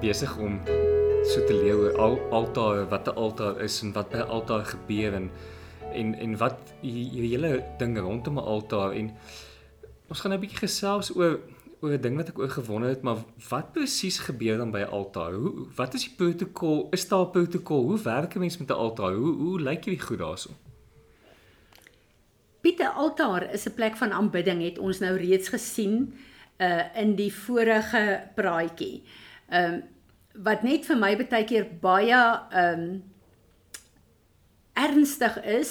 besig om so te leer oor al altaar, wat 'n altaar is en wat by 'n altaar gebeur en en en wat hierdie hele ding rondom 'n altaar en ons gaan 'n bietjie gesels oor oor 'n ding wat ek oor gewonder het, maar wat presies gebeur dan by 'n altaar? Hoe wat is die protokol? Is daar 'n protokol? Hoe werk 'n mens met 'n altaar? Hoe hoe lyk hierdie goed daarso? Pieter altaar is 'n plek van aanbidding het ons nou reeds gesien uh in die vorige praatjie. Ehm um, wat net vir my baie keer baie ehm um, ernstig is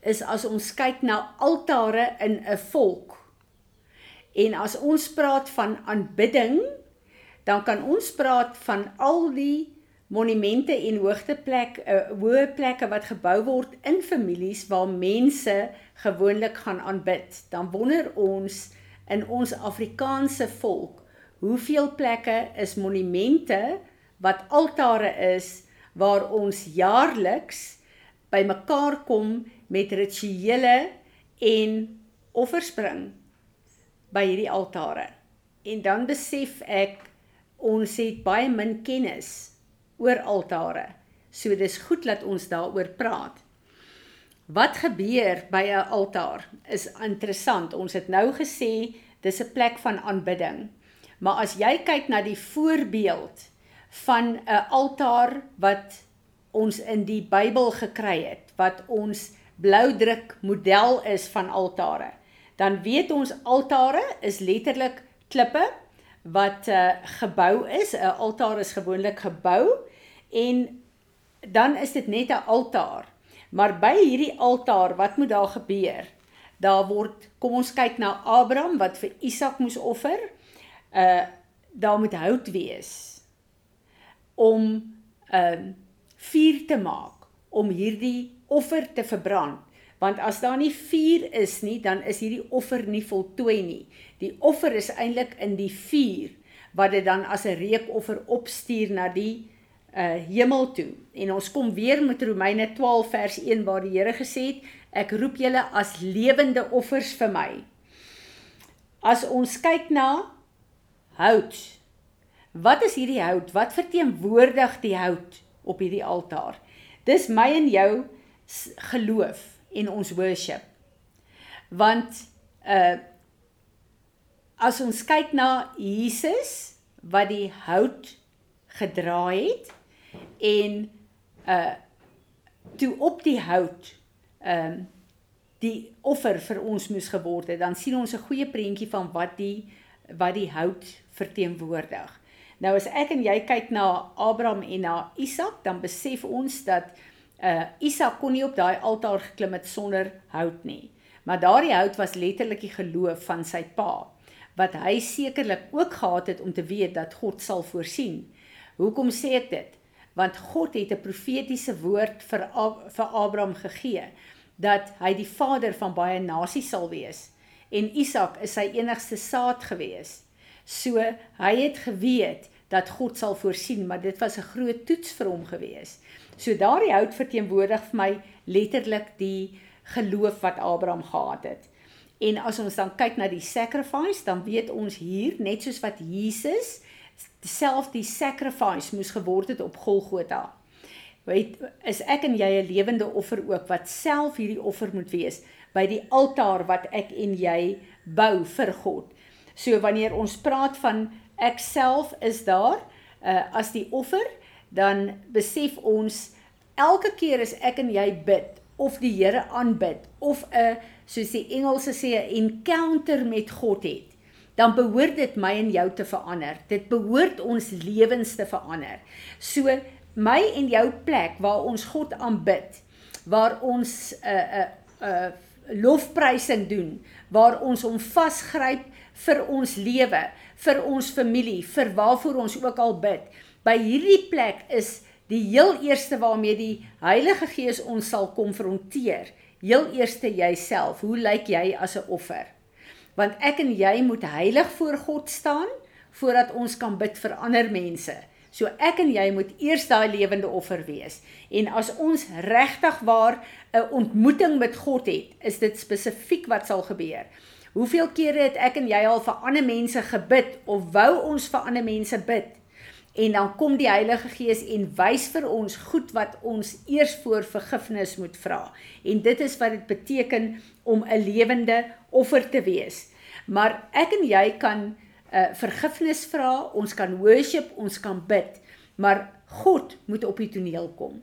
is as ons kyk na altare in 'n volk. En as ons praat van aanbidding, dan kan ons praat van al die monumente en hoogteplek uh, hoë plekke wat gebou word in families waar mense gewoonlik gaan aanbid. Dan wonder ons in ons Afrikaanse volk, hoeveel plekke is monumente wat altare is waar ons jaarliks bymekaar kom met rituele en offers bring by hierdie altare. En dan besef ek ons het baie min kennis oor altare. So dis goed dat ons daaroor praat. Wat gebeur by 'n altaar is interessant. Ons het nou gesê dis 'n plek van aanbidding. Maar as jy kyk na die voorbeeld van 'n altaar wat ons in die Bybel gekry het, wat ons bloudruk model is van altare. Dan weet ons altare is letterlik klippe wat uh, gebou is. 'n Altaar is gewoonlik gebou en dan is dit net 'n altaar. Maar by hierdie altaar, wat moet daar gebeur? Daar word, kom ons kyk na Abraham wat vir Isak moes offer. Uh daar moet hout wees om 'n uh, vuur te maak om hierdie offer te verbrand. Want as daar nie vuur is nie dan is hierdie offer nie voltooi nie. Die offer is eintlik in die vuur wat dit dan as 'n reukoffer opstuur na die uh hemel toe. En ons kom weer met Romeine 12 vers 1 waar die Here gesê het ek roep julle as lewende offers vir my. As ons kyk na hout Wat is hierdie hout? Wat verteenwoordig die hout op hierdie altaar? Dis my en jou geloof en ons worship. Want uh as ons kyk na Jesus wat die hout gedra het en uh toe op die hout uh, die offer vir ons moes geword het, dan sien ons 'n goeie prentjie van wat die wat die hout verteenwoordig. Nou as ek en jy kyk na Abraham en na Isak, dan besef ons dat uh Isak kon nie op daai altaar geklim het sonder hout nie. Maar daardie hout was letterlik die geloof van sy pa wat hy sekerlik ook gehad het om te weet dat God sal voorsien. Hoekom sê ek dit? Want God het 'n profetiese woord vir vir Abraham gegee dat hy die vader van baie nasies sal wees en Isak is sy enigste saad gewees. So hy het geweet dat God sal voorsien, maar dit was 'n groot toets vir hom gewees. So daardie hout verteenwoordig vir my letterlik die geloof wat Abraham gehad het. En as ons dan kyk na die sacrifice, dan weet ons hier net soos wat Jesus self die sacrifice moes geword het op Golgotha. Weet, is ek en jy 'n lewende offer ook wat self hierdie offer moet wees by die altaar wat ek en jy bou vir God. So wanneer ons praat van ek self is daar uh, as die offer, dan besef ons elke keer as ek en jy bid of die Here aanbid of 'n soos die Engelse sê 'n encounter met God het, dan behoort dit my en jou te verander. Dit behoort ons lewens te verander. So my en jou plek waar ons God aanbid, waar ons 'n uh, 'n uh, uh, lofprysing doen, waar ons hom vasgryp vir ons lewe, vir ons familie, vir waarvoor ons ook al bid. By hierdie plek is die heel eerste waarmee die Heilige Gees ons sal konfronteer. Heel eerste jouself. Hoe lyk jy as 'n offer? Want ek en jy moet heilig voor God staan voordat ons kan bid vir ander mense. So ek en jy moet eers daai lewende offer wees. En as ons regtig waar 'n ontmoeting met God het, is dit spesifiek wat sal gebeur. Hoeveel kere het ek en jy al vir ander mense gebid of wou ons vir ander mense bid? en dan kom die Heilige Gees en wys vir ons goed wat ons eers voor vergifnis moet vra. En dit is wat dit beteken om 'n lewende offer te wees. Maar ek en jy kan uh, vergifnis vra, ons kan worship, ons kan bid, maar God moet op die toneel kom.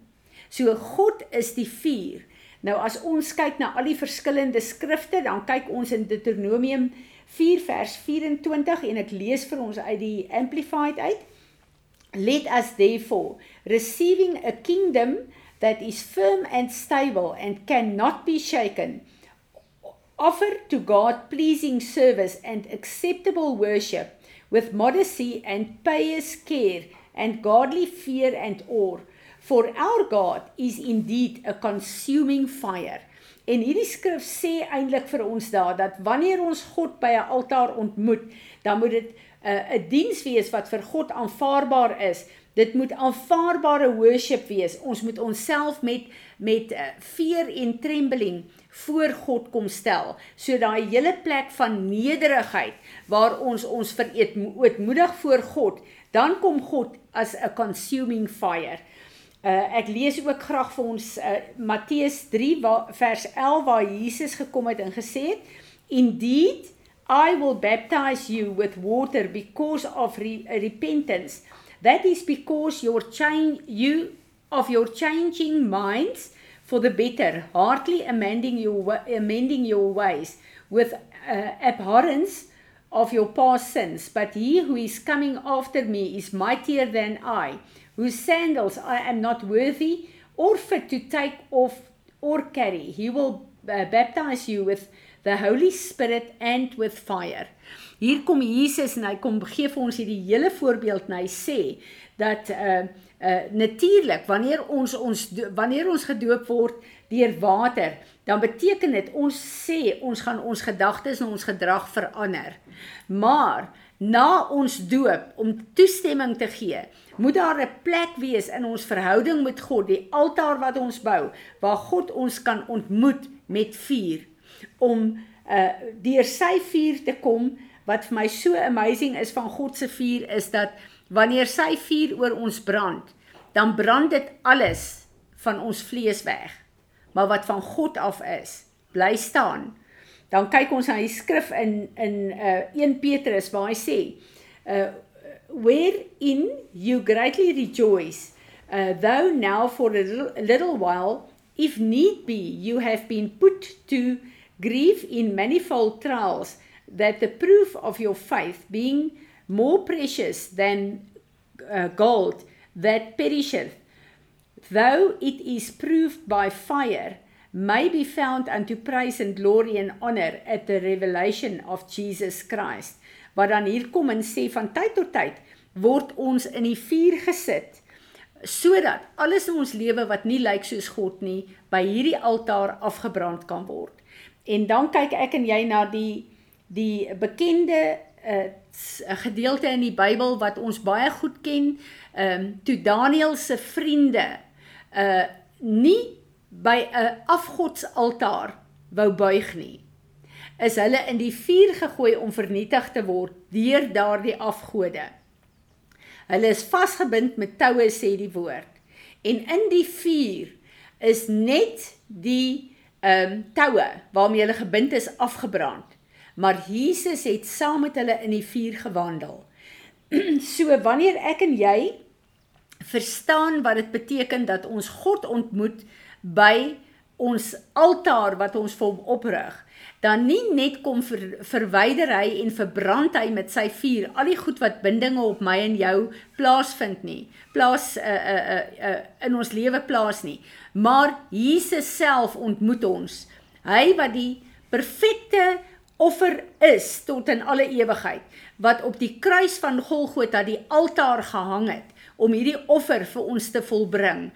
So God is die vuur. Nou as ons kyk na al die verskillende skrifte, dan kyk ons in Deuteronomium 4 vers 24 en ek lees vir ons uit die amplified uit. Let us therefore receiving a kingdom that is firm and stable and cannot be shaken offer to God pleasing service and acceptable worship with modesty and pious care and godly fear and awe for our God is indeed a consuming fire En hierdie skrif sê eintlik vir ons daar dat wanneer ons God by 'n altaar ontmoet, dan moet dit 'n uh, 'n diens wees wat vir God aanvaarbaar is. Dit moet aanvaarbare worship wees. Ons moet onsself met met uh, fear en trembling voor God kom stel. So daai hele plek van nederigheid waar ons ons vereetmoedig voor God, dan kom God as 'n consuming fire. Uh, ek lees ook graag vir ons uh, Matteus 3 waar, vers 11 waar Jesus gekom het en gesê het Indeed I will baptize you with water because of re repentance. That is because your change you of your changing minds for the better hardly amending your amending your ways with uh, abhorrence of your past sins but he who is coming after me is mightier than I whose sandals I am not worthy or fit to take off or carry. He will uh, baptize you with the Holy Spirit and with fire. Hier kom Jesus en hy kom gee vir ons hierdie hele voorbeeld en hy sê dat uh uh natuurlik wanneer ons ons wanneer ons gedoop word deur water, dan beteken dit ons sê ons gaan ons gedagtes en ons gedrag verander. Maar na ons doop om toestemming te gee, moet daar 'n plek wees in ons verhouding met God, die altaar wat ons bou, waar God ons kan ontmoet met vuur om uh deur sy vuur te kom. Wat vir my so amazing is van God se vuur is dat wanneer sy vuur oor ons brand, dan brand dit alles van ons vlees weg. Maar wat van God af is, bly staan. Dan kyk ons na die skrif in in uh 1 Petrus waar hy sê uh wherein you greatly rejoice uh though now for a little, a little while if need be you have been put to grief in manifold trials that the proof of your faith being more precious than uh, gold that perisheth though it is proved by fire may be found unto praise and glory and honor at the revelation of Jesus Christ. Wat dan hier kom en sê van tyd tot tyd word ons in die vuur gesit sodat alles in ons lewe wat nie lyk soos God nie by hierdie altaar afgebrand kan word. En dan kyk ek en jy na die die bekende uh, gedeelte in die Bybel wat ons baie goed ken, ehm um, toe Daniël se vriende uh nie by 'n afgodsaltaar wou buig nie, is hulle in die vuur gegooi om vernietig te word deur daardie afgode. Hulle is vasgebind met toue sê die woord. En in die vuur is net die ehm um, toue waarmee hulle gebind is afgebrand. Maar Jesus het saam met hulle in die vuur gewandel. so wanneer ek en jy verstaan wat dit beteken dat ons God ontmoet by ons altaar wat ons vir hom oprig, dan nie net kom ver, verwyder hy en verbrand hy met sy vuur al die goed wat bindinge op my en jou plaasvind nie, plaas uh, uh, uh, uh, in ons lewe plaas nie, maar Jesus self ontmoet ons. Hy wat die perfekte offer is tot in alle ewigheid, wat op die kruis van Golgotha die altaar gehang het om hierdie offer vir ons te volbring.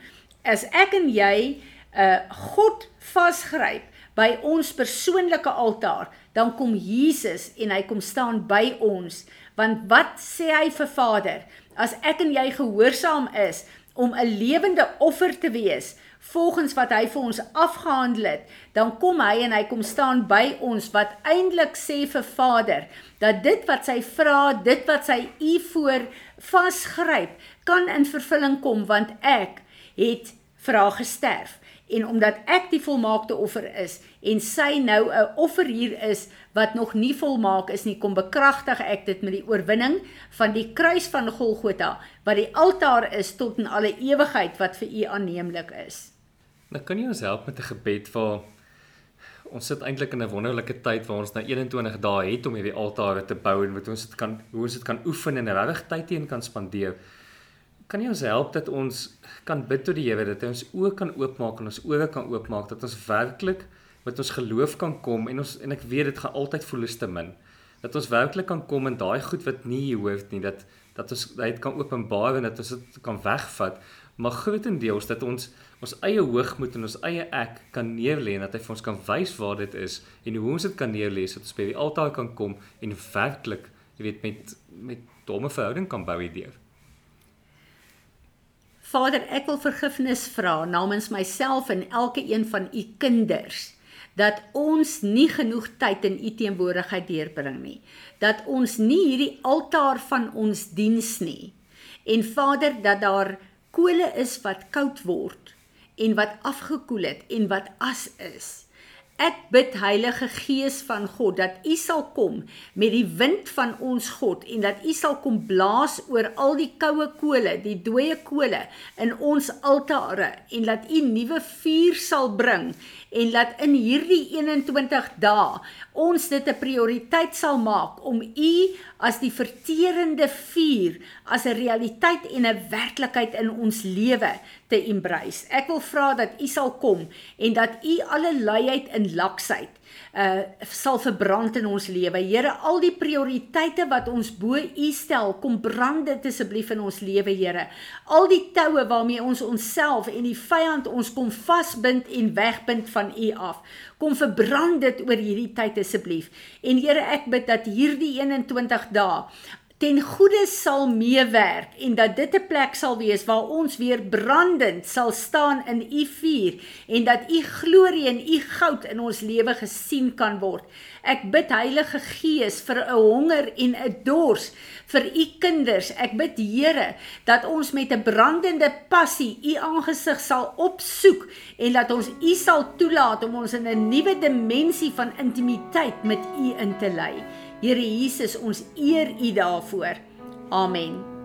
As ek en jy uh God vasgryp by ons persoonlike altaar, dan kom Jesus en hy kom staan by ons. Want wat sê hy vir Vader? As ek en jy gehoorsaam is om 'n lewende offer te wees, volgens wat hy vir ons afgehandel het, dan kom hy en hy kom staan by ons wat eintlik sê vir Vader dat dit wat sy vra, dit wat sy u voor vasgryp, kan in vervulling kom want ek het haar gesterf en omdat ek die volmaakte offer is en sy nou 'n offer hier is wat nog nie volmaak is nie, kom bekragtig ek dit met die oorwinning van die kruis van Golgotha wat die altaar is tot in alle ewigheid wat vir u aanneemlik is. Nou kan jy ons help met 'n gebed vir ons sit eintlik in 'n wonderlike tyd waar ons nou 21 dae het om hierdie altare te bou en wat ons dit kan hoe ons dit kan oefen en regtig tyd teen kan spandeer kan jy ons help dat ons kan bid tot die Here dat hy ons oë kan oopmaak en ons ore kan oopmaak dat ons werklik met ons geloof kan kom en ons en ek weet dit gaan altyd verlies te min. Dat ons werklik kan kom en daai goed wat nie hier hoort nie dat dat ons dit kan openbaar en dat ons dit kan wegvat. Maar grootendeels dat ons ons eie hoogmoed en ons eie ek kan neerlê en dat hy vir ons kan wys waar dit is en hoe ons dit kan neerlê sodat ons by die altaar kan kom en werklik jy weet met met domme verhouding kan bou hierdeur Vader, ek wil vergifnis vra namens myself en elke een van u kinders dat ons nie genoeg tyd in u teenwoordigheid deurbring nie. Dat ons nie hierdie altaar van ons diens nie. En Vader, dat daar kole is wat koud word en wat afgekoel het en wat as is. Ek bid Heilige Gees van God dat U sal kom met die wind van ons God en dat U sal kom blaas oor al die koue kole, die dooie kole in ons altare en dat U nuwe vuur sal bring en dat in hierdie 21 dae ons dit 'n prioriteit sal maak om U as die verterende vuur as 'n realiteit en 'n werklikheid in ons lewe te embrace. Ek wil vra dat U sal kom en dat U alle luiheid en laksheid uh sal verbrand in ons lewe. Here, al die prioriteite wat ons bo U stel, kom brand dit asseblief in ons lewe, Here. Al die toue waarmee ons onsself en die vyand ons kom vasbind en wegbind van U af. Kom verbrand dit oor hierdie tyd asseblief. En Here, ek bid dat hierdie 21 dae ten goeie sal meewerk en dat dit 'n plek sal wees waar ons weer brandend sal staan in u vuur en dat u glorie en u goud in ons lewe gesien kan word. Ek bid Heilige Gees vir 'n honger en 'n dors vir u kinders. Ek bid Here dat ons met 'n brandende passie u aangesig sal opsoek en dat ons u sal toelaat om ons in 'n nuwe dimensie van intimiteit met u in te lei. Here Jesus, ons eer U daarvoor. Amen.